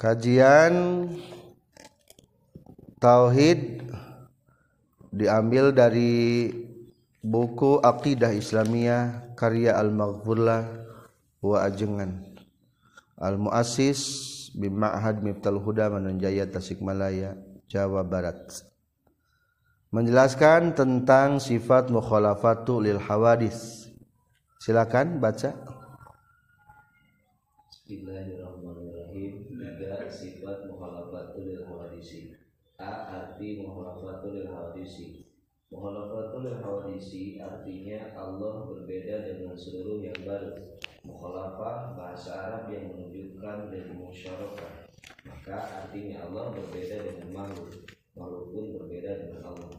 Kajian Tauhid diambil dari buku Aqidah Islamiyah karya Al-Maghfurlah wa Ajengan. Al-Muassis Bima'had Miftal Huda Manunjaya Tasikmalaya Jawa Barat. Menjelaskan tentang sifat mukhalafatu lil hawadis. Silakan baca. Bismillahirrahmanirrahim tiga sifat mukhalafatul lil lil hawadisi mukhalafatul lil hawadisi artinya Allah berbeda dengan seluruh yang baru. Mukhalafah bahasa Arab yang menunjukkan dari musyarakah maka artinya Allah berbeda dengan makhluk. Makhluk pun berbeda dengan Allah.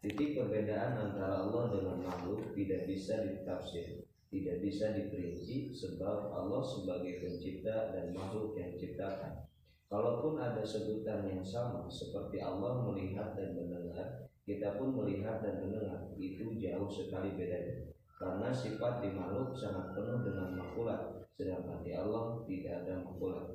Titik perbedaan antara Allah dengan makhluk tidak bisa ditafsir tidak bisa diperinci sebab Allah sebagai pencipta dan makhluk yang diciptakan. Kalaupun ada sebutan yang sama seperti Allah melihat dan mendengar, kita pun melihat dan mendengar, itu jauh sekali bedanya. Karena sifat di makhluk sangat penuh dengan makulat, sedangkan di Allah tidak ada makulat.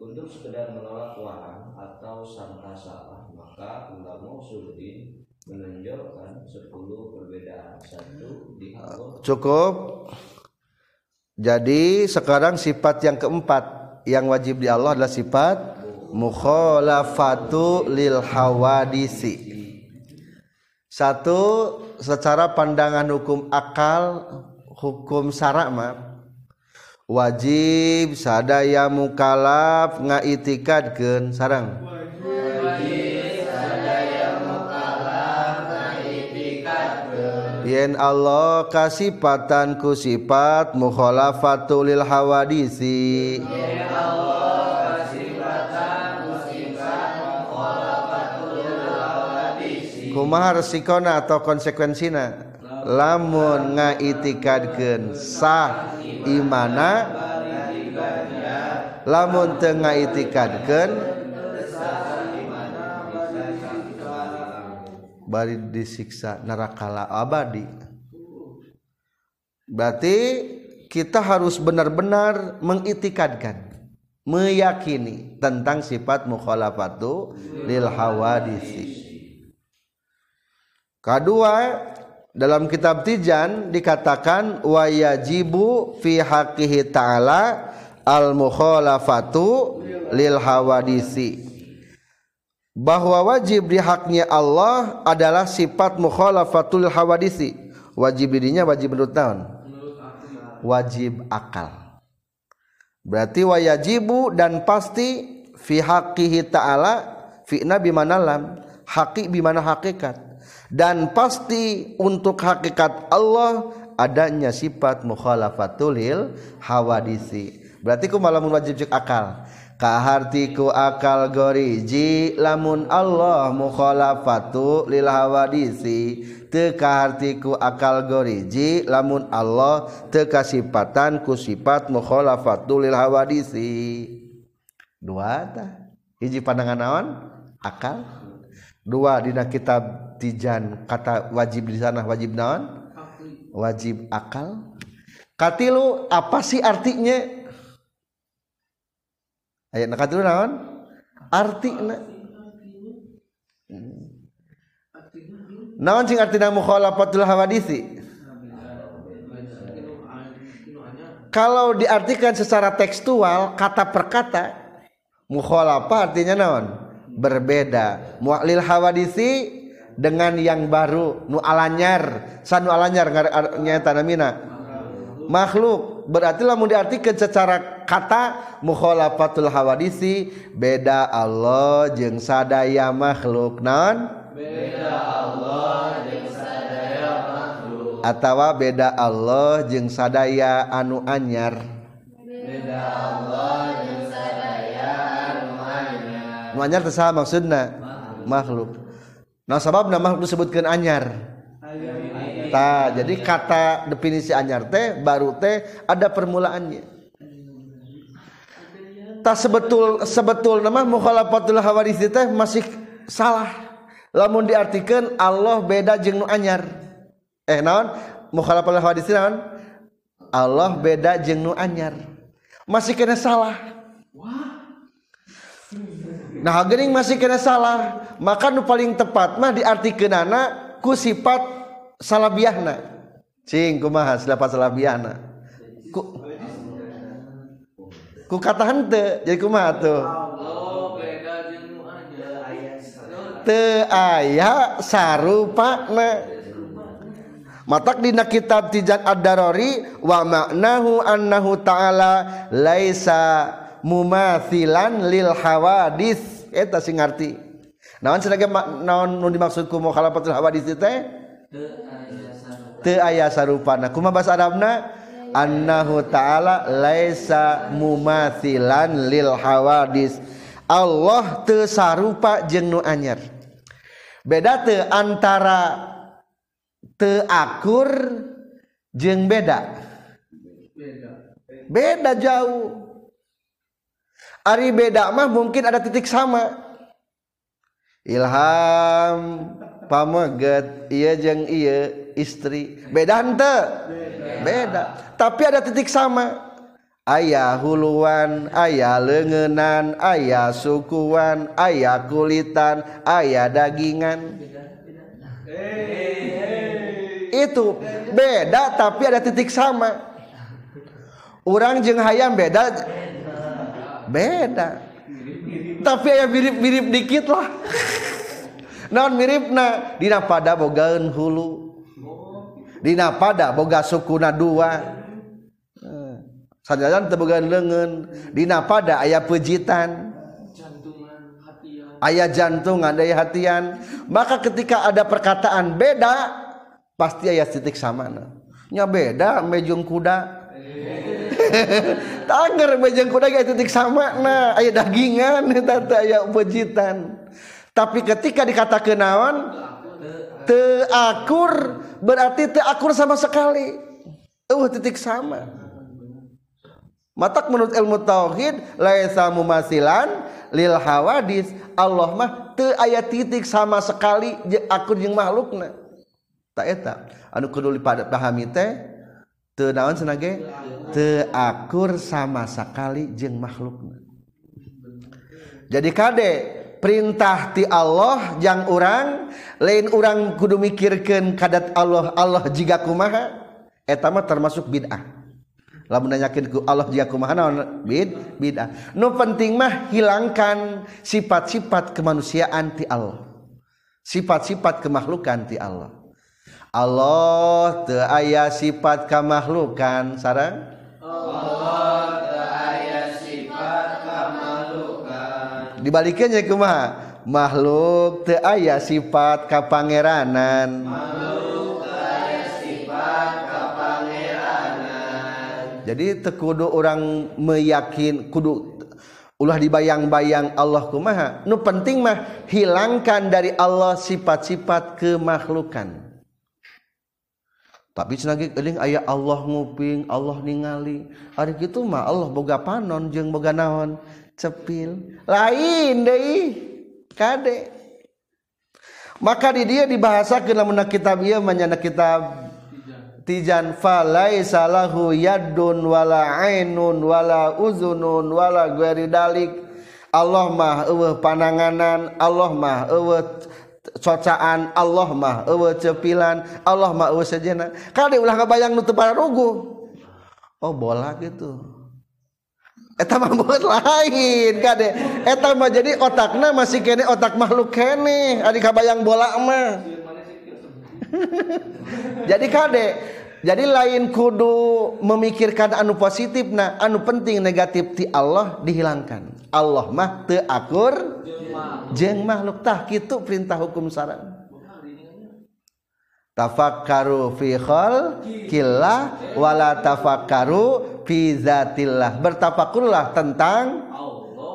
Untuk sekedar menolak waham atau sangka salah, maka ulama usuluddin menunjukkan 10 perbedaan satu di Allah cukup jadi sekarang sifat yang keempat yang wajib di Allah adalah sifat mukhalafatu lil hawadisi. Satu secara pandangan hukum akal hukum sara wajib sadaya mukalaf ngaitikadkeun sarang wajib yen Allah kasipatan ku sifat mukhalafatul lil hawadisi. Allah sifat mukhalafatul lil hawadisi kumaha resikona atau konsekuensina lamun ngaitikadkeun sah imana? Lamun teu ngaitikadkeun bari disiksa nerakala abadi. Berarti kita harus benar-benar mengitikadkan meyakini tentang sifat mukhalafatu lil hawadisi kedua dalam kitab Tijan dikatakan wa yajibu fi haqqihi ta'ala al mukhalafatu lil hawadisi bahwa wajib di haknya Allah adalah sifat mukhalafatul hawadisi. Wajib dirinya wajib menurut tahun wajib akal. Berarti wajibu dan pasti fi haqqihi ta'ala fi'na bimana lam haqi bimana hakikat. Dan pasti untuk hakikat Allah adanya sifat mukhalafatul hawadisi. Berarti ku malah wajib cek akal kahartiku akal goriji lamun Allah mukhalafatu lil hawadisi. Teu kahartiku akal goriji lamun Allah teu kasipatan ku sifat mukhalafatu lil hawadisi. Dua tah. Hiji pandangan naon? Akal. Dua dina kitab tijan. Kata wajib di sana wajib naon? Wajib akal. Katilu apa sih artinya? Ayat nak dulu naon artina naon sing artina mukhalafatul hawadisi? Kalau diartikan secara tekstual kata per kata mukhalafah artinya naon berbeda. Mu'lil hawadisi dengan yang baru nu alanyar san nu alanyar nyata namina? Makhluk. Berarti lamun diartikan secara kata mukhalafatul hawadisi beda Allah jeung sadaya makhluk naon beda Allah jeung sadaya makhluk. Atawa beda Allah jeung sadaya anu anyar? Beda Allah jeung sadaya anu anyar. Anu anyar teh maksudna? Makhluk. Nah sababna makhluk disebutkeun anyar? Ta, jadi kata definisi anyar teh baru teh ada permulaannya. tak sebetul sebetul nama mukhalafatul hawaris teh masih salah. Lamun diartikan Allah beda jeung nu anyar. Eh naon? Mukhalafatul hawaris naon? Allah beda jeung nu anyar. Masih kena salah. Nah gening masih kena salah. Maka nu paling tepat mah diartikanana ku sifat salabiahna. Cing kumaha sifat salabiahna? Ku ku kata hente jadi kumaha tuh. Te aya sarupana matak dina kitab tijan ad-darari wa maknahu annahu ta'ala laisa mumathilan lil hawadis. Eta sing ngarti. Naon cenah naon nu dimaksud ku mukhalafatul hawadis teh? Te aya sarupana kumaha bahasa arabna annahu ta'ala laisa mumathilan lil hawadis. Allah teu sarupa jeung nu anyar. Beda teu antara teu akur jeung beda. Beda jauh. Ari beda mah mungkin ada titik sama. Ilham pameget ia jeng iya istri. Beda hente beda. beda. Tapi ada titik sama. Ayah huluan ayah lengenan ayah sukuan ayah kulitan ayah dagingan. Itu beda tapi ada titik sama. Orang jeng hayam beda. Beda. Tapi ayah mirip-mirip dikit lah. naon miripna. Dina pada bogaeun hulu. Dina pada boga sukuna dua. Sadaran teu boga leungeun. Dina pada aya pejitan ayah jantung ada hatian. Maka ketika ada perkataan beda pasti ayah titik sama nya beda mejung kuda. Tanger mejeng kuda kayak titik sama nah ayah dagingan eta teh aya pejitan tapi ketika dikatakan naon? Teakur berarti teakur sama sekali. Uh titik sama. Matak menurut ilmu tauhid laisa mumasilan lil hawadis. Allah mah teu aya titik sama sekali akur jeung makhlukna. Tak eta. Anu kudu dipahami teh teu naon senage? Teu akur sama sekali jeung makhlukna. Jadi kade perintah ti Allah yang orang lain orang kudu mikirkan kadat Allah Allah jika kumaha? Etama termasuk bid'ah. Lamun nanyakin ku Allah jika kumaha naon? Bid bid'ah. Nu no penting mah hilangkan sifat-sifat kemanusiaan ti Allah. Sifat-sifat kemakhlukan ti Allah. Allah teu aya sifat kamakhlukan sarang Allah. dibalikannya kumaha makhluk te aya sifat kapangeranan. Makhluk aya sifat jadi tekudu orang meyakin kudu ulah dibayang-bayang Allah kumaha nu penting mah hilangkan dari Allah sifat-sifat kemakhlukan tapi cenah geuning ayah Allah nguping Allah ningali. Hari gitu mah Allah boga panon jeung boga naon. cepil. Lain deh kade. Maka di dia dibahasa kena mena kitab iya menyana kitab tijan. Falai salahu yadun wala ainun wala uzunun wala gueri dalik Allah mah eueuh pananganan Allah mah eueuh cocaan Allah mah eueuh cepilan Allah mah eueuh sejena. Kade ulah kabayang nu teu rugu? Oh bola gitu lain kade. Eta mah jadi otaknya masih kene otak makhluk kene. Adik kabayang bola mah. Jadi kade. jadi lain kudu memikirkan anu positif nah anu penting negatif ti Allah dihilangkan. Allah mah teu akur jeung makhluk. Tah kitu perintah hukum sarang tafakkaru fi khalqillah wala tafakkaru fi zatillah. Bertafakurlah tentang Allah.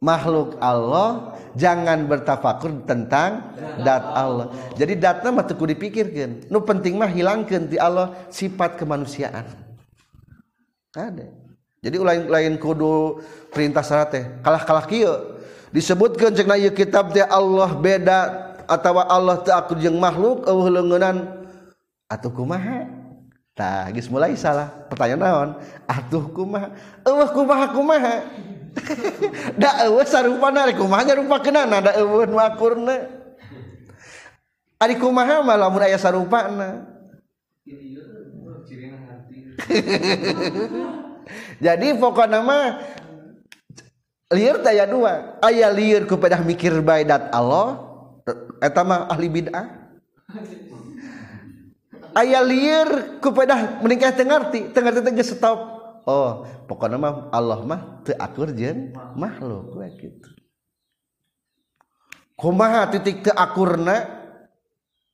makhluk Allah. Jangan bertafakur tentang dat Allah. Jadi datna mah teu dipikirkeun. Nu penting mah hilangkeun ti Allah sifat kemanusiaan. Ada. Jadi lain lain kudu perintah syarat teh. Kalah kalah kieu. Disebutkan cek ieu kitab teh Allah beda atau Allah teu akur jeung makhluk eueuh leungeunan atuh kumaha? Tah geus mulai salah. Pertanyaan naon? Atuh kumaha? Eueuh kumaha kumaha? Da eueuh sarupana kumaha rupa kenana? Da eueuh nu akurna kumaha mah lamun aya sarupana jadi pokoknya mah liar daya dua. Ayah liar kepada mikir baidat Allah eta mah ahli bid'ah. Ayah liar kepada menikah tengerti tengerti tengah stop. Oh pokoknya mah Allah mah teakur jen makhluk kayak gitu kumaha titik teakurna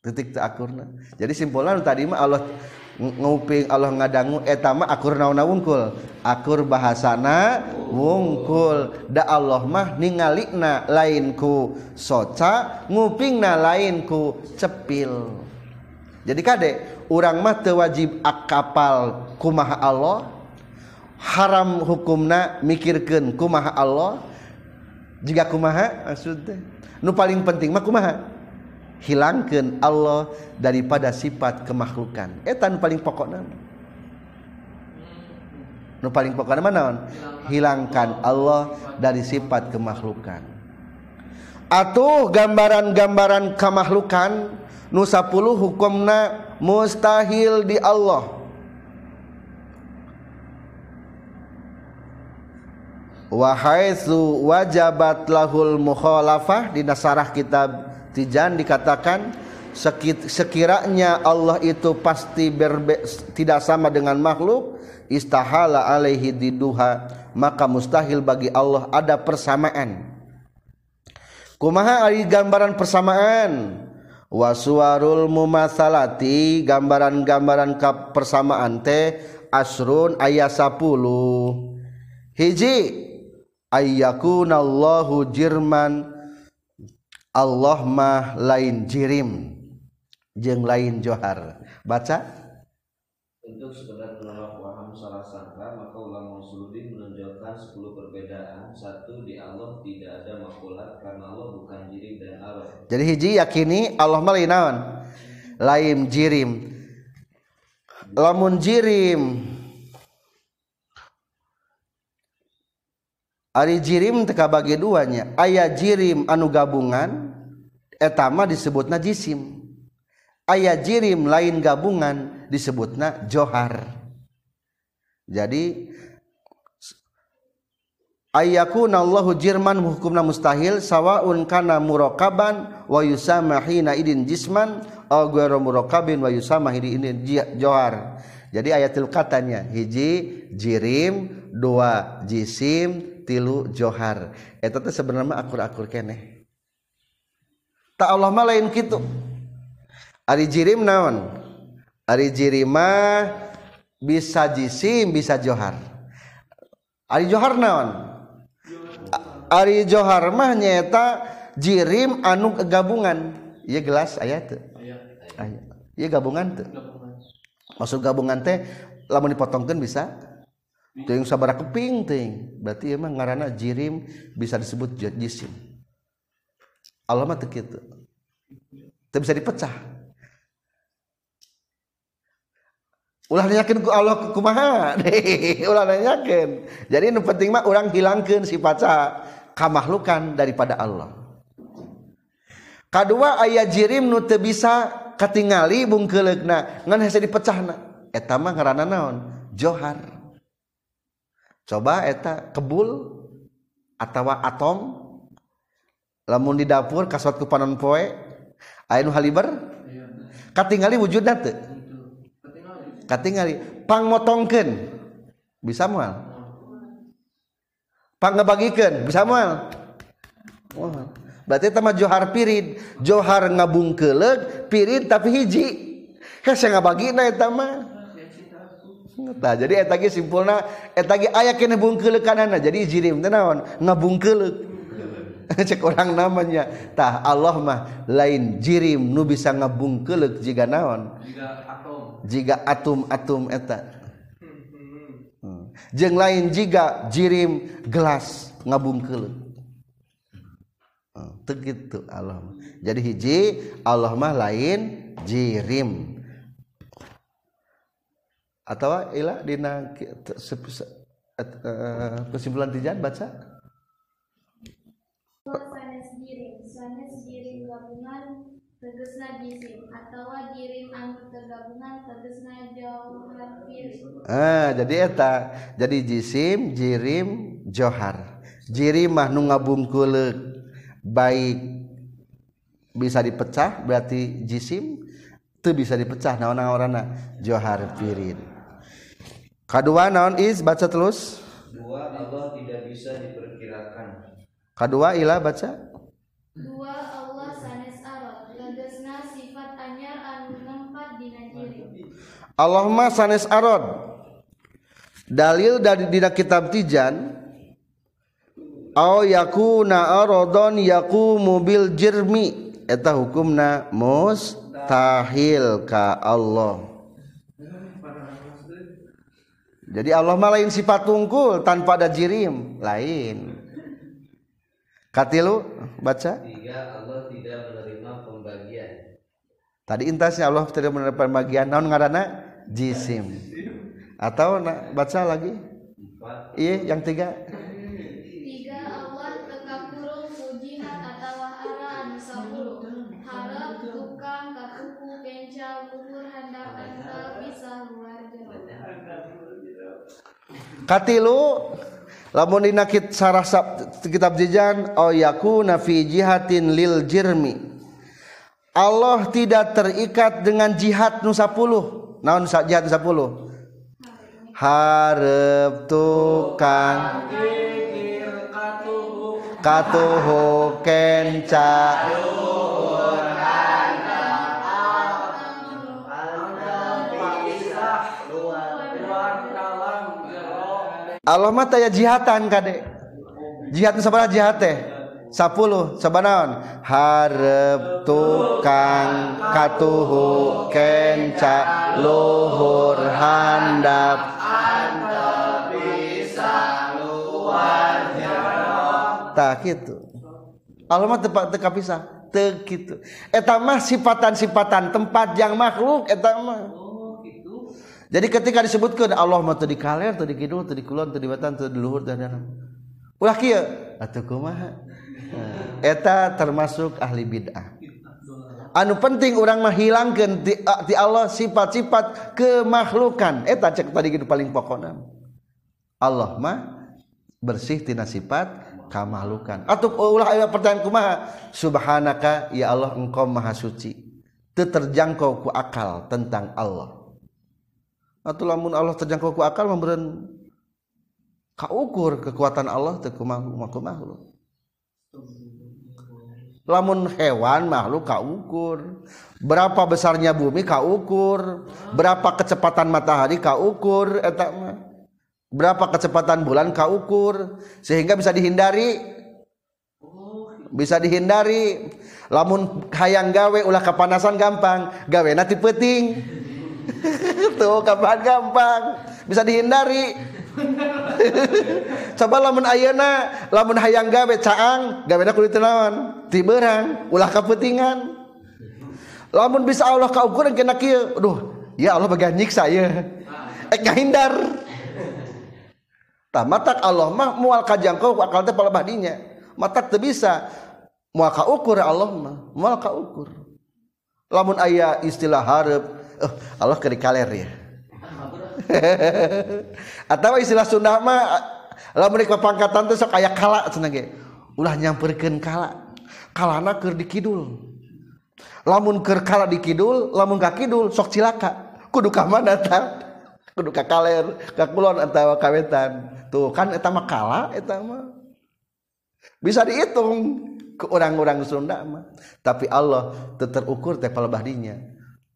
titik teakurna jadi simpulan tadi mah Allah nguping Allah ngadangu eh, etama akur nauna wungkul akur bahasana wungkul. Da Allah mah ningalikna lainku. Soca ngupingna lainku. Cepil. Jadi kade orang mah tewajib akapal kumaha Allah. Haram hukumna mikirkan kumaha Allah. Jika kumaha? Maksudnya nu paling penting mah kumaha? Hilangkan Allah daripada sifat kemakhlukan. Etan paling pokok nama nu paling pokok nama naon hilangkan Allah dari sifat kemakhlukan. Atuh gambaran-gambaran kemakhlukan nu 10 hukumna mustahil di Allah. Wahaisu wajabat lahul mukhalafah di nasarah kitab Tijan dikatakan sekiranya Allah itu pasti berbe, tidak sama dengan makhluk istahala alaihi diduha maka mustahil bagi Allah ada persamaan. Kumaha ari gambaran persamaan? Wasuwarul mumasalati gambaran-gambaran persamaan teh asrun ayat 10 hiji ayyakunallahu jirman Allah mah lain jirim jeng lain johar. Baca. Untuk sekedar menolak waham salah sangka maka ulama Usuluddin menunjukkan 10 perbedaan. Satu di Allah tidak ada makulat karena Allah bukan jirim dan Allah jadi hiji yakini Allah mah lain naon? Lain jirim. Lamun jirim Ari jirim teka bagi duanya. Ayah jirim anu gabungan etama disebutna jisim. Ayah jirim lain gabungan disebutna johar. Jadi ayakuna Allahu jirman hukumna mustahil sawaun kana murakaban wa yusama idin jisman aw ghairu murakabin wa yusama idin johar. Jadi ayatil katanya hiji jirim dua jisim tilu Johar. Eta teh sebenarnya akur-akur keneh. Tak Allah mah lain kitu. Ari jirim naon? Ari jirima bisa jisim bisa Johar. Ari Johar naon? Ari Johar mah nyeta jirim anu gabungan ya gelas ayat tuh ayat ya gabungan tuh maksud gabungan teh lamun dipotongkan bisa? Ting sabara keping ting. Berarti emang ngarana jirim bisa disebut jisim. Allah mah gitu. Itu bisa dipecah. Ulah nanyakin ku Allah kumaha. Ulah nanyakin. Jadi yang penting mah orang hilangkan si paca kamahlukan daripada Allah. Kedua ayah jirim nu teu bisa katingali bungkeleukna ngan hese dipecahna. Eta mah ngaranna naon? Johar. coba eta kebul atau atom lamun di dapur kasot ku panon poe aya nu haliber katingali wujudna teu katingali. Pangmotongkeun bisa moal pangebagikeun bisa moal wah berarti eta mah johar pirid. Johar ngabungkeuleug pirid tapi hiji. Hese ngabagina eta mah. Nah, jadi eta ge simpulna eta ge aya kene bungkeulekanana jadi jirim teh naon? Ngabungkeuleuk cek orang namanya. Tah Allah mah lain jirim nu bisa ngabungkeuleuk jiga naon? Jiga atom-atom eta. Hmm. jeung lain jiga jirim gelas ngabungkeuleuk hmm. teu gitu Allah jadi hiji Allah mah lain jirim atau ila dina eh, kesimpulan tijan baca. Sanes giring sanes giring gabungan tegesna jisim atau giring anu tegabungan tegesna jauhar ah jadi eta jadi jisim jirim johar. Jirim mah nu ngabungkulek baik bisa dipecah berarti jisim itu bisa dipecah naon-naon johar pirin. Kedua naon is baca terus. Dua Allah tidak bisa diperkirakan. Kedua ilah baca. Dua Allah sanes arot tegasna sifat anyar anu nempat dina diri. Allah mah sanes arot. Dalil dari dina kitab Tijan Aw yakuna aradon yaqumu bil jirmi eta hukumna mustahil ka Allah. Jadi Allah mah lain sifat tungkul tanpa ada jirim lain katilu baca Tiga Allah tidak menerima pembagian. Tadi intasnya Allah tidak menerima bagian naon ngaranna jisim. Atau na, baca lagi. Iya, yang. Tiga katilu lamun dina sarah kitab jijan au yakuna fi jihatin lil jirmi. Allah tidak terikat dengan jihad nusa puluh naon jihad nusa puluh harap tukang katuhu. kenca alamat aya jihatan kade jihad sabaraha jihad teh? 10 sabanaon? Harep tukang katuhu kenca luhur handap. Antep bisa luar tak gitu. Alamat tempat teka pisah teu gitu. Eta mah sifatan-sifatan tempat yang makhluk eta mah. jadi ketika disebutkan Allah mah tadi kaler tadi kidul tadi kulon tadi wetan tadi luhur dan dalam. Ulah kieu atuh kumaha? Eh, eta termasuk ahli bid'ah. Anu penting orang mah hilangkeun ti, ti Allah sifat-sifat kemakhlukan eta cek tadi gitu paling pokona. Allah mah bersih tina sifat kamalukan atau oh, ulah aya pertanyaan kumaha? Subhanaka ya Allah engkau maha suci. Teu terjangkau ku akal tentang Allah. Atuh lamun Allah terjangkau ku akal memberen kaukur kekuatan Allah teu kumaha makhluk lamun hewan makhluk kaukur. Berapa besarnya bumi kaukur. Berapa kecepatan matahari kaukur eta mah. Berapa kecepatan bulan kaukur. Sehingga bisa dihindari. Bisa dihindari. Lamun hayang gawe ulah kepanasan gampang. Gawe nanti peting tuh kapan gampang bisa dihindari. Coba lamun ayeuna lamun hayang gawe caang gawe kulit naon? Tiberang ulah kapetingan lamun bisa Allah kaukuran kena kieu aduh ya Allah bagian nyiksa ya eh ngahindar. Tah matak Allah mah moal kajangkau akal teh palebah dinya matak teu bisa. Kaukur Allah mah moal kaukur. Lamun aya istilah hareup eh, Allah keur kaler ya atau istilah Sunda mah lamun pangkatan teh sok aya kala cenah ulah nyamperkeun kala. Kalana keur di kidul. Lamun keur kala di kidul lamun ka kidul sok cilaka. Kudu ka mana tah kudu ka kaler ka kulon atawa ka wetan tuh kan eta mah kala eta mah. Bisa dihitung ke orang-orang Sunda mah. Tapi Allah terukur teh palebah dinya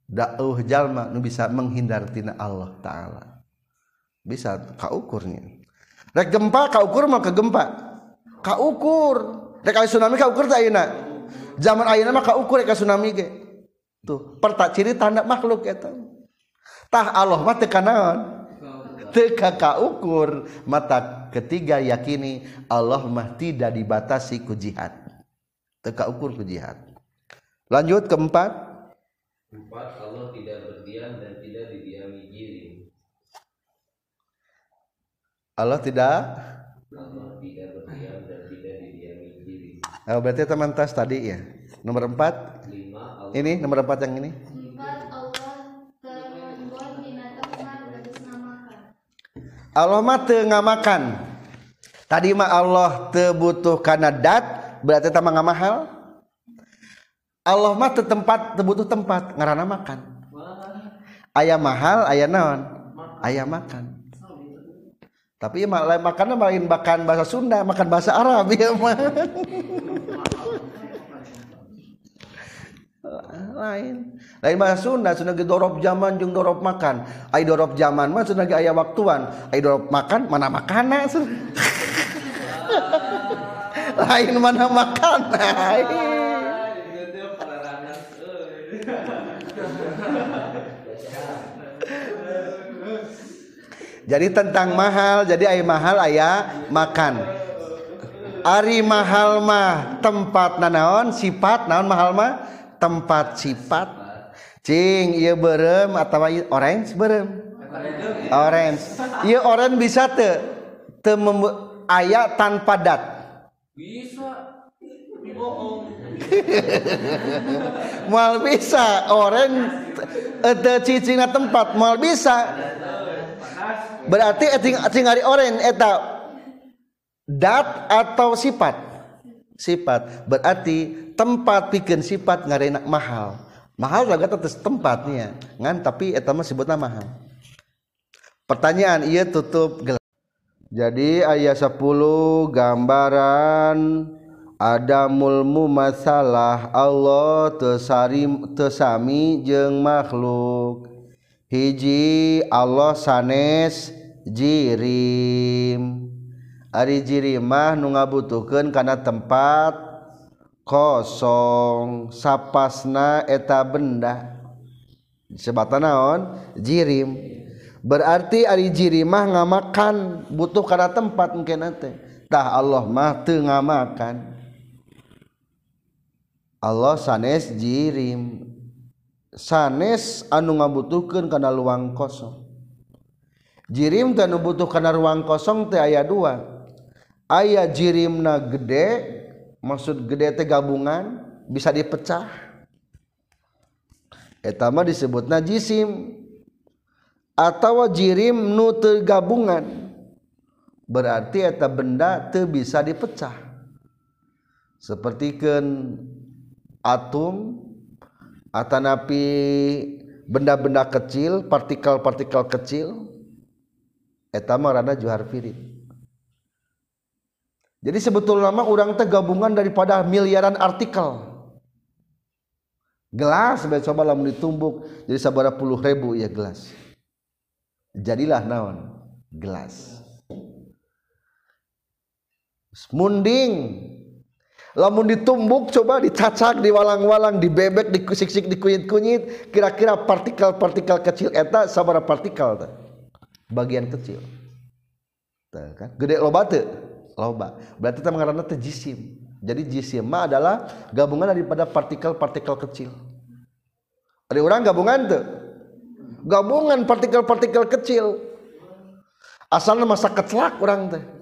dauh jalma nu bisa menghindar tina Allah taala. Bisa kaukurnya rek gempa kaukur mah ke gempa kaukur. Rek aya tsunami kaukur teh ayeuna? Zaman ayeuna mah kaukur rek tsunami ge. Tuh perta ciri tanda makhluk eta tah Allah mah teu kanaon? Teu kaukur. Mata ketiga yakini Allah mah tidak dibatasi ku jihad. Teu kaukur ku lanjut keempat Empat Allah tidak berdiam dan tidak didiami diri. Allah tidak Allah tidak berdiam dan tidak didiami diri. Oh, berarti teman tas tadi ya. Nomor empat. Lima Allah Ini nomor empat yang ini. Empat Allah nama Allah mah teu ngamakan tadi mah Allah tebutuh karena dat berarti tambah nggak mahal Allah mah tempat tebutuh tempat ngarana makan. Ayam mahal ayam naon? Ayam makan. Tapi ya, lain makan lain makan bahasa Sunda makan bahasa Arab ya mah. Lain. Lain bahasa Sunda Sunda ge dorob zaman jeung dorob makan. Ai dorob zaman mah Sunda ge aya waktuan. Ai dorob makan mana makana lain mana makan jadi tentang mahal jadi ayah mahal ayah makan. Ari mahal mah tempat nanaon sifat naon mahal mah? Tempat sifat cing iya berem atau orange berem orange. Iya orange bisa te te ayat tanpa dat. Bisa. Mal bisa orange ada cicing tempat mal bisa berarti eting eting hari orange eta dat atau sifat? Sifat. Berarti tempat bikin sifat ngarenak mahal. Mahal juga tetes tempatnya. Ngan tapi eta mah sebutna mahal. Pertanyaan iya tutup gelas jadi ayat 10 gambaran ada mulmu masalah. Allah tesari tesami jeng makhluk hiji Allah sanes jirim. Ari jirimah nu ngabutuhkeun kana tempat kosong. Sapasna eta benda. Sebatan naon? Jirim. Berarti ari jirimah ngamakan butuh kana tempat mungkin nanti tah Allah mah teu ngamakan. Allah sanes jirim. sanes anu ngabutuhkan karena luang kosong. Jirim dan butuh karena ruang kosong teh ayat dua. Ayah jirimna gede maksud gede teh gabungan bisa dipecah. Etama disebut najisim atau jirim nu gabungan berarti eta benda teu bisa dipecah. Seperti kan atom atanapi benda-benda kecil partikel-partikel kecil etama rana juhar firid jadi sebetulnya mah orang teh gabungan daripada miliaran artikel. Gelas sebagai coba lamun ditumbuk jadi sabara puluh ribu ya gelas. Jadilah naon? Gelas. Munding lamun ditumbuk coba dicacak diwalang-walang dibebek dikusik-sik dikunyit-kunyit. Kira-kira partikel-partikel kecil eta sabara partikel bagian kecil. Kan? Gede loba teu loba. Berarti kita mengarana teh jisim. Jadi jisim adalah gabungan daripada partikel-partikel kecil. Ada orang gabungan tuh gabungan partikel-partikel kecil. Asalnya masa kecelak orang teh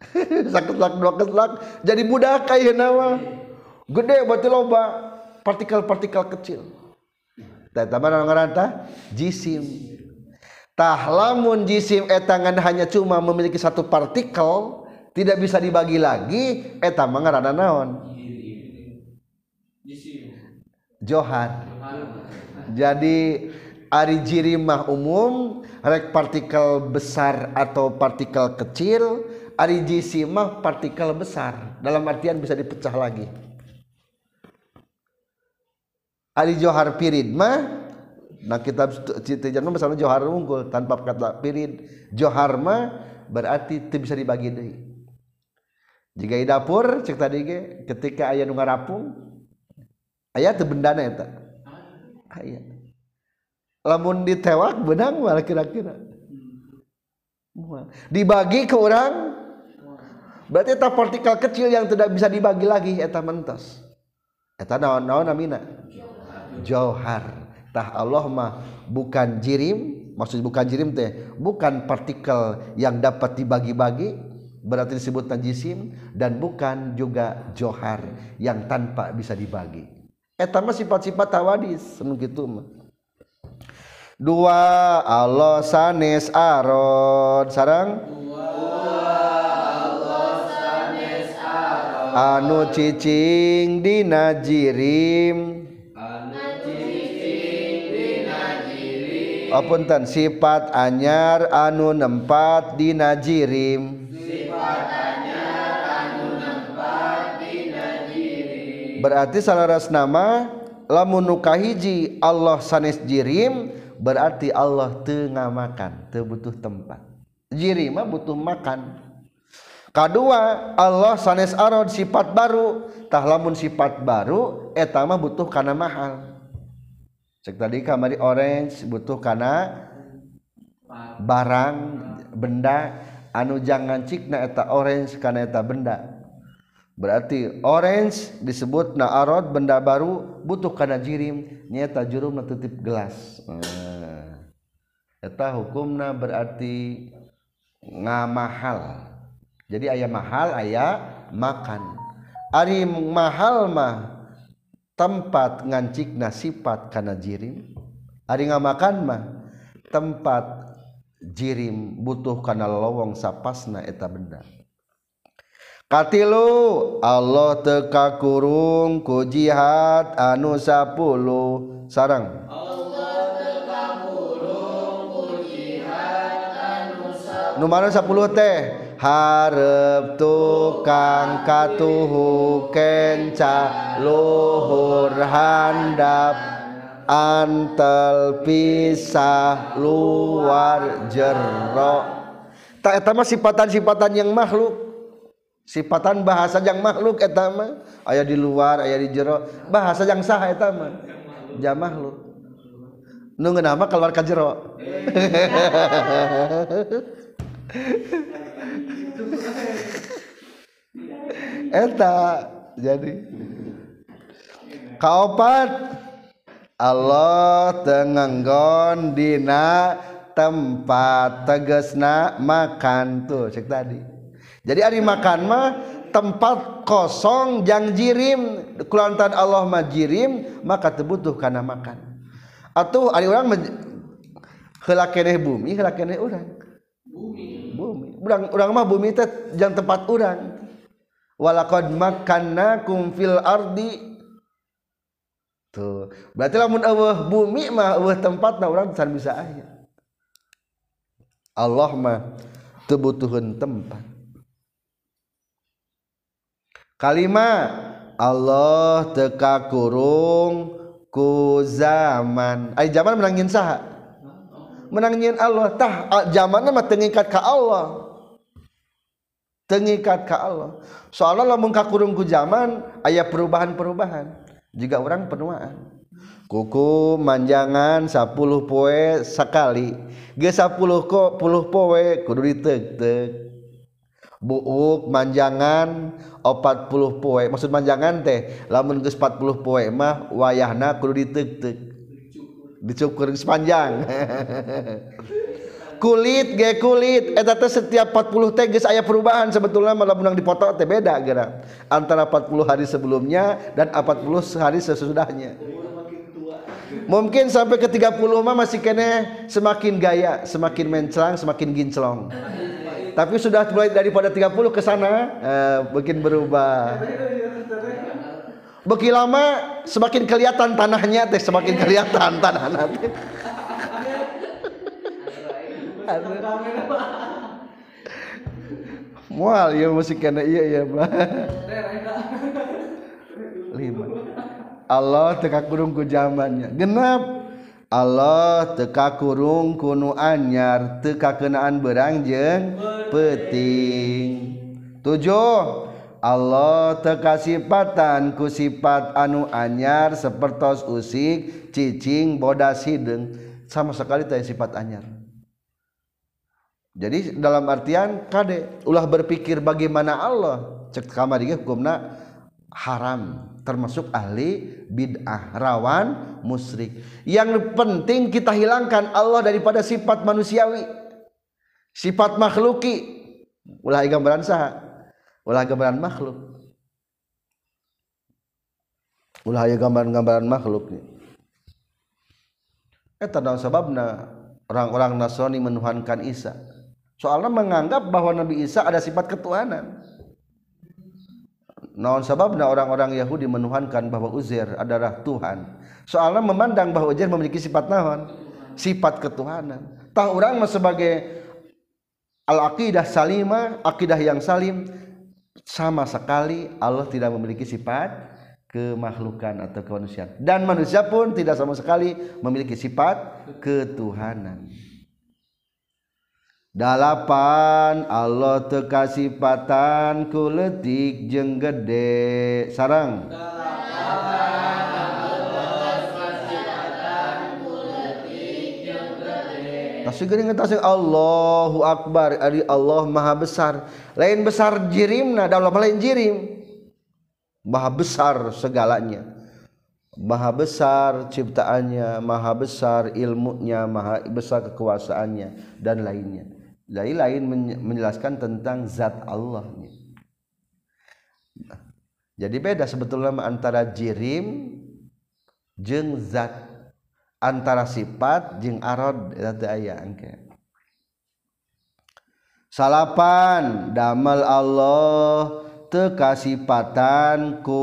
sakit lak dua jadi budak kayak nama. Gede berarti loba. Partikel-partikel kecil. Tah mana ngaranta jisim. Tah lamun jisim etangan hanya cuma memiliki satu partikel tidak bisa dibagi lagi eta mengarana naon? Johar. Jadi ari jirimah umum rek partikel besar atau partikel kecil ari jisimah partikel besar. Dalam artian bisa dipecah lagi. Ari johar pirid mah nah kitab Citijan misalnya Johar unggul tanpa kata pirid Johar mah berarti itu bisa dibagi deh jika di dapur cek tadi ge ketika ayah nu ngarapung ayah teu bendana eta? Ayah lamun ditewak benang malah kira-kira. Dibagi ke orang berarti eta partikel kecil yang tidak bisa dibagi lagi eta mentos eta naon naon namina johar tah Allah mah bukan jirim maksud bukan jirim teh bukan partikel yang dapat dibagi-bagi berarti disebut najisim dan bukan juga johar yang tanpa bisa dibagi. Eta mah sifat-sifat tawadis anu kitu mah. Dua Allah sanes arod sarang anu cicing dinajirim Apunten sifat anyar anu nempat dinajirim berarti salaras nama lamun nukahiji Allah sanes jirim berarti Allah tengah makan teu butuh tempat. Jirim mah butuh makan. kedua Allah sanes Arod sifat baru. Tah lamun sifat baru etama butuh karena mahal. Cek tadi kamari orange butuh karena barang benda. Anu jangan cikna eta orange karena eta benda. Berarti orange disebut na arod benda baru butuh karena jirim. Nyata jurum natutip gelas. Eta hukumna berarti ngamahal jadi ayah mahal ayah makan. Ari mahal mah tempat ngancik nasipat karena jirim. Ari nggak makan mah tempat jirim butuh karena lowong sapasna eta benda. Katilu Allah teka kurung ku jihad anu sapuluh sarang Allah teka kurung ku jihad anu sapuluh nu 10 sapuluh teh. harep tukang katuhu kenca luhur handap. Antel pisah luar jero. Tak etama sifatan-sifatan yang makhluk. Sifatan bahasa yang makhluk etama ayah di luar ayah di jero. Bahasa yang sah etama jam makhluk. Nunggu nama keluar ke jero. eta jadi. Kaopat Allah tenganggon dina tempat tegesna makan tuh cek tadi. Jadi hari makan mah tempat kosong jang jirim kulantan Allah mah jirim maka terbutuh karena makan. Atau hari orang helakeneh bumi helakeneh orang bumi orang orang mah bumi itu jang tempat orang walakad makannakum fil ardi. Tuh berarti lamun Allah bumi mah Allah tempat nah orang bisa aya. Allah mah terbutuhkan tempat. Kalimat Allah teka kurung ku zaman. Ay zaman menangin saha? Menangin Allah. Tah zaman mah tengikat ka Allah tengikat ke Allah. Seolah-olah kurung ku zaman ayah perubahan-perubahan. Juga orang penuaan. Kuku manjangan 10 poe sekali ge 10 kok 10 poe kudu ditek-tek buuk manjangan 40 poe. Maksud manjangan teh lamun geus 40 poe mah wayahna kudu ditek-tek dicukur sepanjang kulit ge kulit. Eta teh setiap 40 teh geus aya perubahan. Sebetulnya malah menang dipoto teh beda geura. Antara 40 hari sebelumnya dan 40 hari sesudahnya. Mungkin sampai ke 30 mah masih kene semakin gaya semakin menclang semakin ginclong. Tapi sudah mulai daripada 30 ke sana eh, bikin berubah. Beki lama semakin kelihatan tanahnya teh semakin kelihatan tanahnya teh. Mual ya musik kena iya iya bah. Lima. Allah teka kurung ku zamannya. Genap. Allah teka kurung kuno anyar teka kenaan berangjeng peting. Tujuh. Allah teka sifatan ku sifat anu anyar sepertos usik cicing bodas hidung sama sekali tanya sifat anyar jadi dalam artian kade ulah berpikir bagaimana Allah. Cek kamar hukumna haram termasuk ahli bid'ah rawan musyrik. Yang penting kita hilangkan Allah daripada sifat manusiawi sifat makhluki. Ulah gambaran sah ulah gambaran makhluk. Ulah gambaran-gambaran makhluk nih sebabnya orang-orang Nasrani menuhankan Isa soalnya menganggap bahwa Nabi Isa ada sifat ketuhanan. Naon sebabnya orang-orang Yahudi menuhankan bahwa Uzair adalah Tuhan. Soalnya memandang bahwa Uzair memiliki sifat naon? Sifat ketuhanan. Tah orang sebagai al-aqidah salimah akidah yang salim sama sekali Allah tidak memiliki sifat kemakhlukan atau kemanusiaan. Dan manusia pun tidak sama sekali memiliki sifat ketuhanan dalapan Allah tekasipatan kuletik jeng gede. Sarang. Allahu akbar. Allah maha besar. Lain besar jirimna dalam lain jirim. Maha besar segalanya. Maha besar ciptaannya maha besar ilmunya maha besar kekuasaannya dan lainnya lain-lain menjelaskan tentang zat Allah jadi beda sebetulnya antara jirim jeng zat antara sifat jeng ayat salapan damal Allah tekasipatanku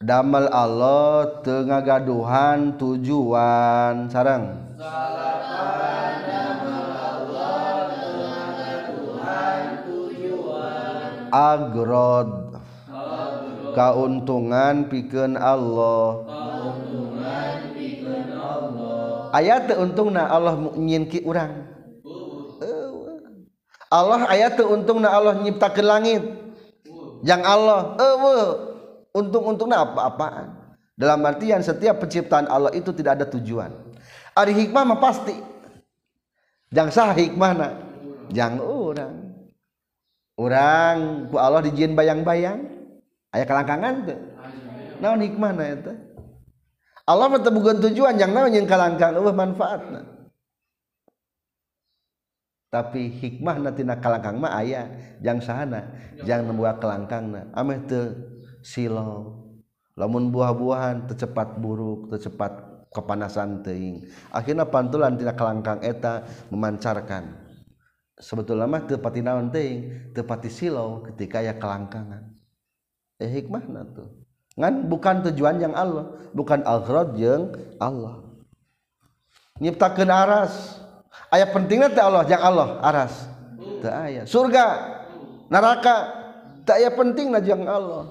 damel Allah tengah gaduhan tujuan sarang agrod keuntungan piken Allah. Ayat untung nah Allah nyinki orang Allah ayat untung nah Allah nyiptakan langit. Yang Allah eh untung-untung apa-apaan? Dalam artian setiap penciptaan Allah itu tidak ada tujuan. Ada hikmah mah pasti. Yang sah hikmah yang orang orang ku Allah dijin bayang-bayang. Ayah kalangkangan tuh naon hikmahna eta Allah metemukan tujuan yang naon yang kalangkang eueuh manfaatna. Tapi hikmah natina kalangkang mah ayah jang sahana jang nembuah kalangkangna ameh teu silo lamun buah-buahan tercepat buruk tercepat kepanasan teing akhirnya pantulan tina kalangkang eta memancarkan. Sebetulnya mah tepati naon teing tepati silau ketika ya kelangkangan. Eh hikmah tuh. Ngan bukan tujuan yang Allah bukan aghrad yang Allah. Nyiptakeun aras. Ayat pentingnya teh Allah yang Allah aras. Teu aya. Surga neraka teu aya pentingna jeung Allah.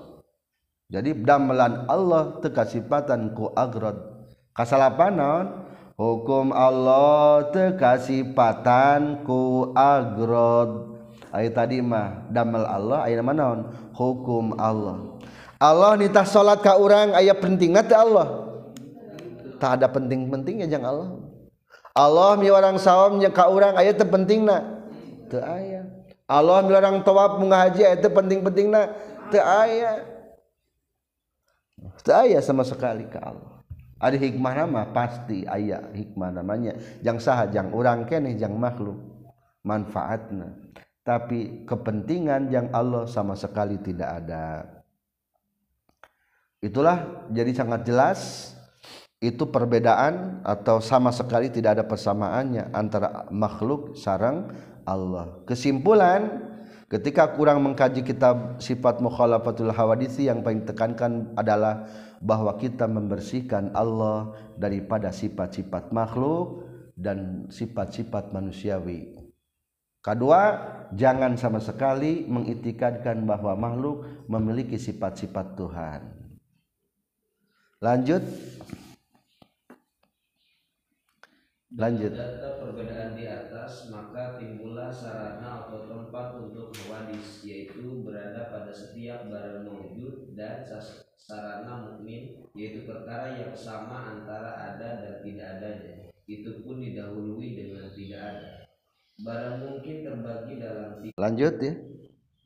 Jadi damelan Allah teu kasipatan ku agrod kasalapan naon hukum Allah teu kasipatan ku agrod. Ayat tadi mah damel Allah ayat mana naon hukum Allah. Allah nitah salat ka urang aya pentingna teh Allah? Tak ada penting-pentingnya jangan Allah. Allah mi orang sawam nya ka urang aya teu pentingna. Teu aya. Allah mi orang tawaf munggah haji aya teu penting-pentingna. Teu aya. Teu aya sama sekali ka Allah ada hikmah nama? Pasti aya hikmah namanya. Jang saha jang urang keneh jang makhluk. Manfaatna. Tapi kepentingan yang Allah sama sekali tidak ada. Itulah jadi sangat jelas itu perbedaan atau sama sekali tidak ada persamaannya antara makhluk sarang Allah. Kesimpulan ketika kurang mengkaji kitab sifat mukhalafatul hawadisi yang paling tekankan adalah bahwa kita membersihkan Allah daripada sifat-sifat makhluk dan sifat-sifat manusiawi. Kedua, jangan sama sekali mengitikadkan bahwa makhluk memiliki sifat-sifat Tuhan. Lanjut lanjut. Data perbedaan di atas maka timbullah sarana atau tempat untuk mewadis yaitu berada pada setiap barang mewujud dan sarana mukmin yaitu perkara yang sama antara ada dan tidak adanya. Itu pun didahului dengan tidak ada. Barang mungkin terbagi dalam tiga. Lanjut ya.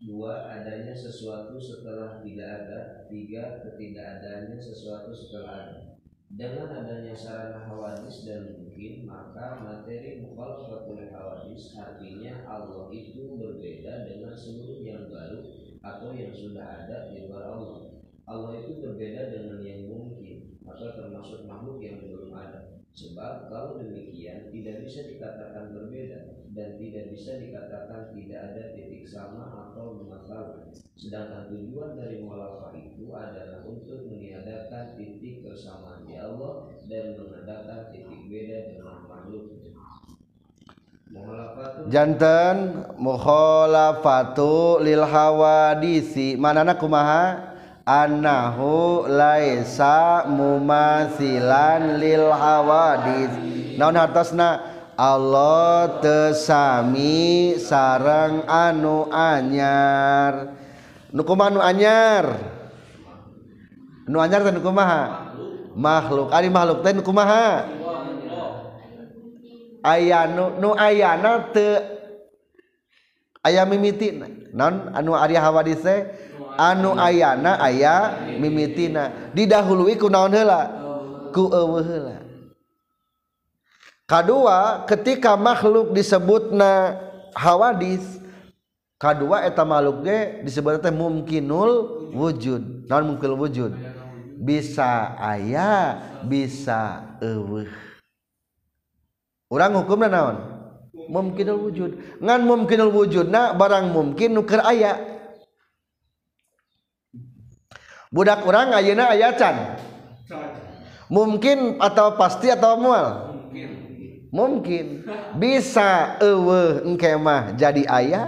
Dua adanya sesuatu setelah tidak ada. Tiga ketidakadanya sesuatu setelah ada dengan adanya sarana hawadis dan mungkin maka materi mukhalafatul hawadis artinya Allah itu berbeda dengan seluruh yang baru atau yang sudah ada di luar Allah. Allah itu berbeda dengan yang mungkin atau termasuk makhluk yang belum ada. Sebab kalau demikian tidak bisa dikatakan berbeda dan tidak bisa dikatakan tidak ada titik sama atau bermasalah. Sedangkan tujuan dari mualafah itu adalah untuk meniadakan titik kesamaan di Allah dan mengadakan titik beda dengan makhluk. jantan mukhalafatu lil hawadisi manana kumaha annahu laisa mumasilan lil hawadis naon hartosna Allah tesami sarang anu anyar. Nukuma anu anyar? Nu anyar teh nukumaha makhluk ari makhluk teh nukumaha aya nu nu ayana teu aya mimitina. Non anu ari hawadis teh anu ayana aya mimitina. Didahului ku naon heula? Ku eueuh heula. kedua ketika makhluk disebutna hawadis kedua eta makhluk ge disebut teh mungkinul wujud. Naon mungkinul wujud? Bisa aya bisa eueuh. Urang hukumna naon? Mungkinul wujud. Ngan mungkinul wujudna barang mungkin nuker aya. Budak urang ayeuna aya can? Mungkin atau pasti atau mual? Mungkin bisa eueuh engke mah jadi aya.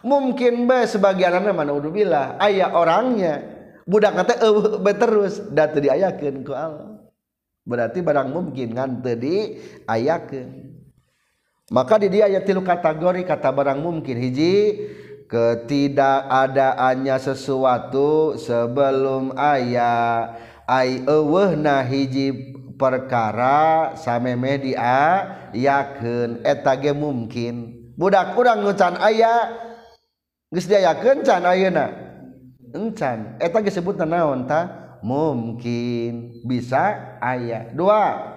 Mungkin be sebagian mana udzubillah aya orangnya. Budak teh eueuh be terus. Da teu diayakeun ku Allah. Berarti barang mungkin ngan teu diayakeun. Maka di dia ayat tilu kategori kata barang mungkin. Hiji ketidakadaannya sesuatu sebelum ayat ay eueuhna hiji perkara sameme dia eta etage mungkin. Budak kurang ngucan aya geus diayakeun can ayeuna? Encan eta geus sebutna naon ta? Mungkin. Bisa aya. Dua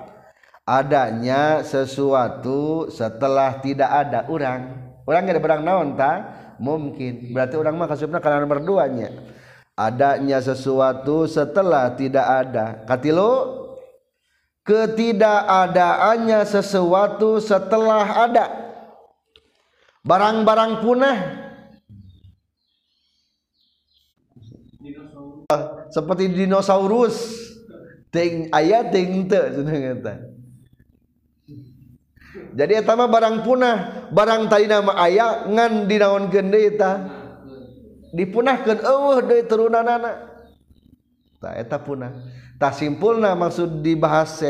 adanya sesuatu setelah tidak ada orang orang ada berang naon ta? Mungkin. Berarti orang mah kasupna karena nomor duanya adanya sesuatu setelah tidak ada. Katilu? ketidakadaannya sesuatu setelah ada. Barang-barang punah. Dinosaurus. seperti dinosaurus. Ting ayat ting kata. Jadi etama barang punah. Barang tadi nama ayah ngan dinaon gende eta. Dipunahkan eueuh deui turunanana tak eta punah. tak simpulna maksud dibahas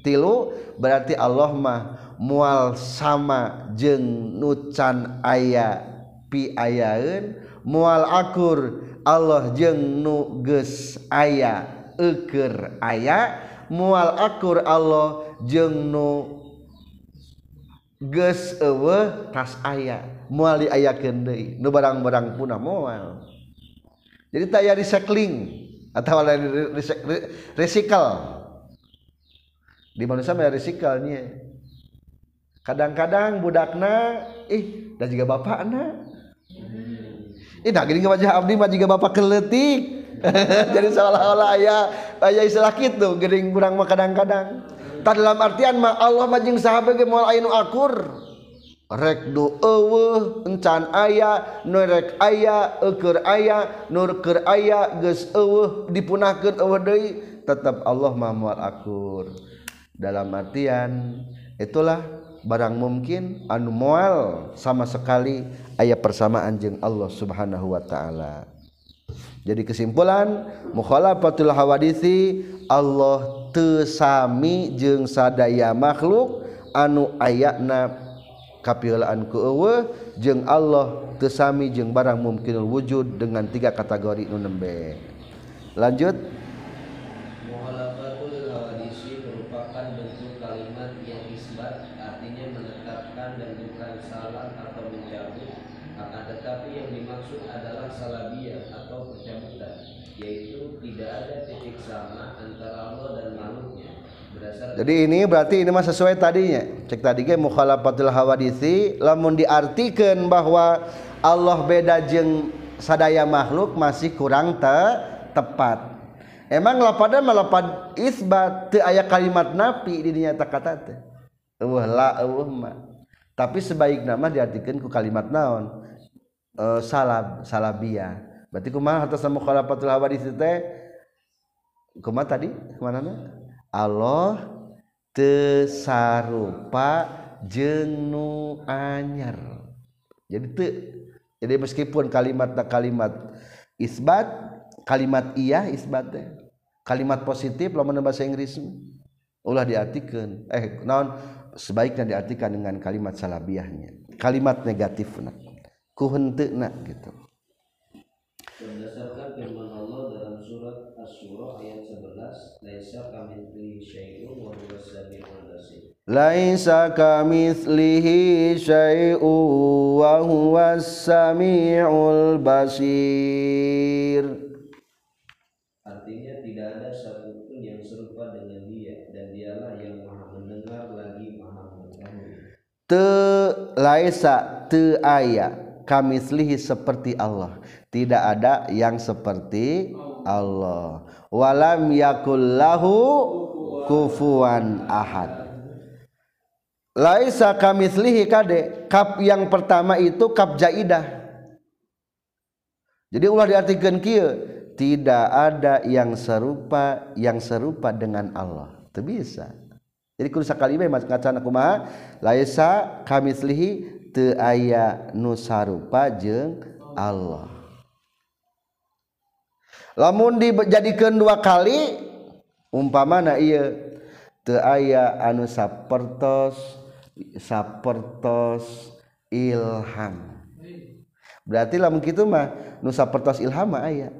tilu berarti Allah mah mual sama jeng nucan aya pi ayaun mual akur Allah jeng nuges aya eker aya. Mual akur Allah jeng nu geus eueuh tas aya. Mual diayakeun deui. Nu barang-barang punah moal jadi tayari sekling. atau dari resikal di manusia mah resikalnya kadang-kadang budakna ih dan juga bapak ih eh, nah gini wajah abdi mah juga bapak keletik. Jadi seolah-olah ayah ayah istilah gitu gering kurang mah kadang-kadang. Tak dalam artian mah Allah majing sahabat ge moal ainu akur. rek rekdu eueuh encan aya nu rek aya eukeur aya nur keur aya geus eueuh dipunahkeun eueuh deui tetap Allah mah moal akur. Dalam artian itulah barang mungkin anu moal sama sekali aya persamaan jeung Allah Subhanahu wa taala. Jadi kesimpulan mukhalafatul hawadisi Allah tesami jeung sadaya makhluk anu ayatna kapilaan kuwe jeung Allah tesami jeung barang mungkin wujud dengan tiga kategori nunembe lanjut. jadi ini berarti ini mah sesuai tadinya. Cek tadi ge mukhalafatul hawadisi lamun diartikan bahwa Allah beda jeng sadaya makhluk masih kurang te tepat. Emang lapada melapad isbat teu aya kalimat nafi di dinya kata teh. Eueuh la eueuh ma tapi sebaik nama diartikan ku kalimat naon? E, salab salabia. Berarti kumaha atas mukhalafatul hawadisi teh? Kumaha tadi? Kemana Allah tesarupa jenu anyar. Jadi te, jadi meskipun kalimat tak kalimat isbat kalimat iya isbat teh. Kalimat positif lamun bahasa Inggris ulah diartikan. Eh non sebaiknya diartikan dengan kalimat salabiahnya. Kalimat negatifna. Ku henteuna gitu. Berdasarkan firman Laisa kamitslihi syai'un wa huwas samiul basir. Artinya tidak ada satupun yang serupa dengan dia dan dialah yang maha mendengar lagi maha mengetahui. Te laisa te aya kamitslihi seperti Allah. Tidak ada yang seperti Allah. Walam yakul lahu kufuwan ahad laisa kamitslihi kade kap yang pertama itu kap jaidah. Jadi ulah diartikan kieu tidak ada yang serupa yang serupa dengan Allah. Itu bisa. Jadi kudu sakali bae mas ngacana kumaha? Laisa kamitslihi teu aya nu sarupa jeung Allah. Lamun dijadikeun dua kali umpamana ieu teu aya anu sapertos sapertos ilham. Berarti lamun kitu mah nusa pertos ilham mah aya.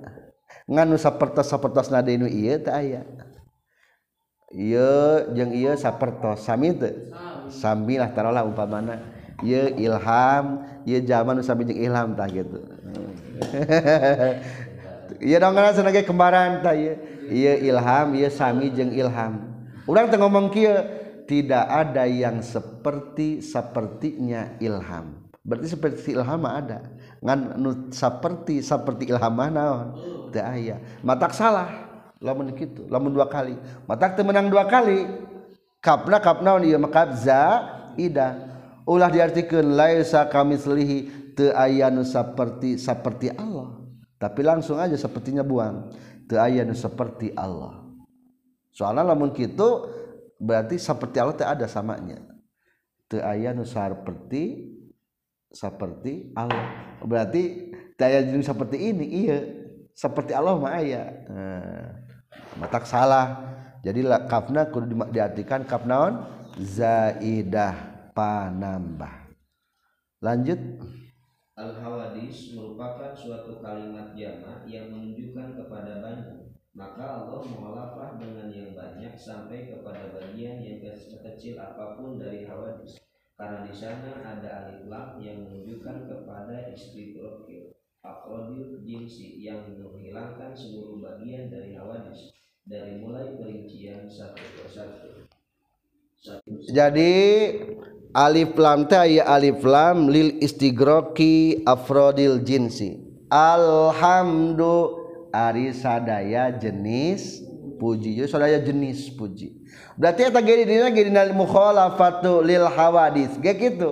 Ngan nusa pertos sapertos nade nu ieu teh aya. Ieu jeung ieu sapertos sami teu sami lah tarolah umpamana. Ieu ilham ieu zaman nu sami jeung ilham tah gitu ieu dong kana sanage kembaran tah ieu. Ieu ilham ieu sami jeung ilham. Urang teh ngomong kieu tidak ada yang seperti sepertinya ilham. Berarti seperti ilham ada. Ngan seperti seperti ilham naon teu aya. Matak salah. Lamun kitu lamun dua kali. Matak teu menang dua kali. Kapna kap naon ieu makap ida. Ulah diartikeun laisa kamitslihi teu aya nu seperti seperti Allah. Tapi langsung aja sepertinya buang. Teu aya nu seperti Allah. Soalnya lamun kitu berarti seperti Allah tidak ada samanya. Teu aya nu seperti seperti Allah. Berarti daya jenis seperti ini iya. Seperti Allah mah aya. Nah, matak salah. Jadi kafna kudu diartikan kaf naon? Zaidah panambah. Lanjut. Al hawadis merupakan suatu kalimat jamak yang menunjukkan kepada banyak maka Allah mengolafah dengan yang banyak sampai kepada bagian yang kecil apa pun dari hawadis. Karena di sana ada alif lam yang menunjukkan kepada istri profil akrodil jinsi yang menghilangkan seluruh bagian dari hawadis dari mulai perincian satu persatu. Jadi alif lam ya alif lam lil istigroki afrodil jinsi. Alhamdulillah Ari sadaya jenis puji. Jadi sadaya jenis puji. Berarti eta gini dina gini mukhalafatu lil hawadis. Kayak gitu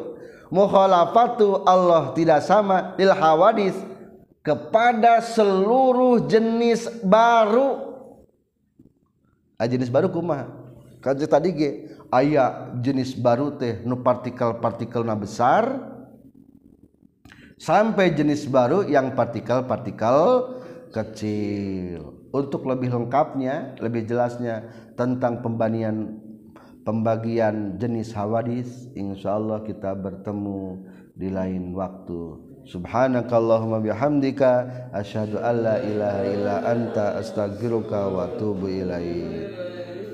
mukhalafatu Allah tidak sama lil hawadis kepada seluruh jenis baru. Ah, jenis baru kumaha? Kan tadi ge aya jenis baru teh nu partikel-partikel na besar sampai jenis baru yang partikel-partikel kecil. Untuk lebih lengkapnya lebih jelasnya tentang pembanian pembagian jenis hawadis insyaallah kita bertemu di lain waktu. Subhanakallahumma bihamdika asyhadu alla ilaha illa anta astaghfiruka wa atubu ilaik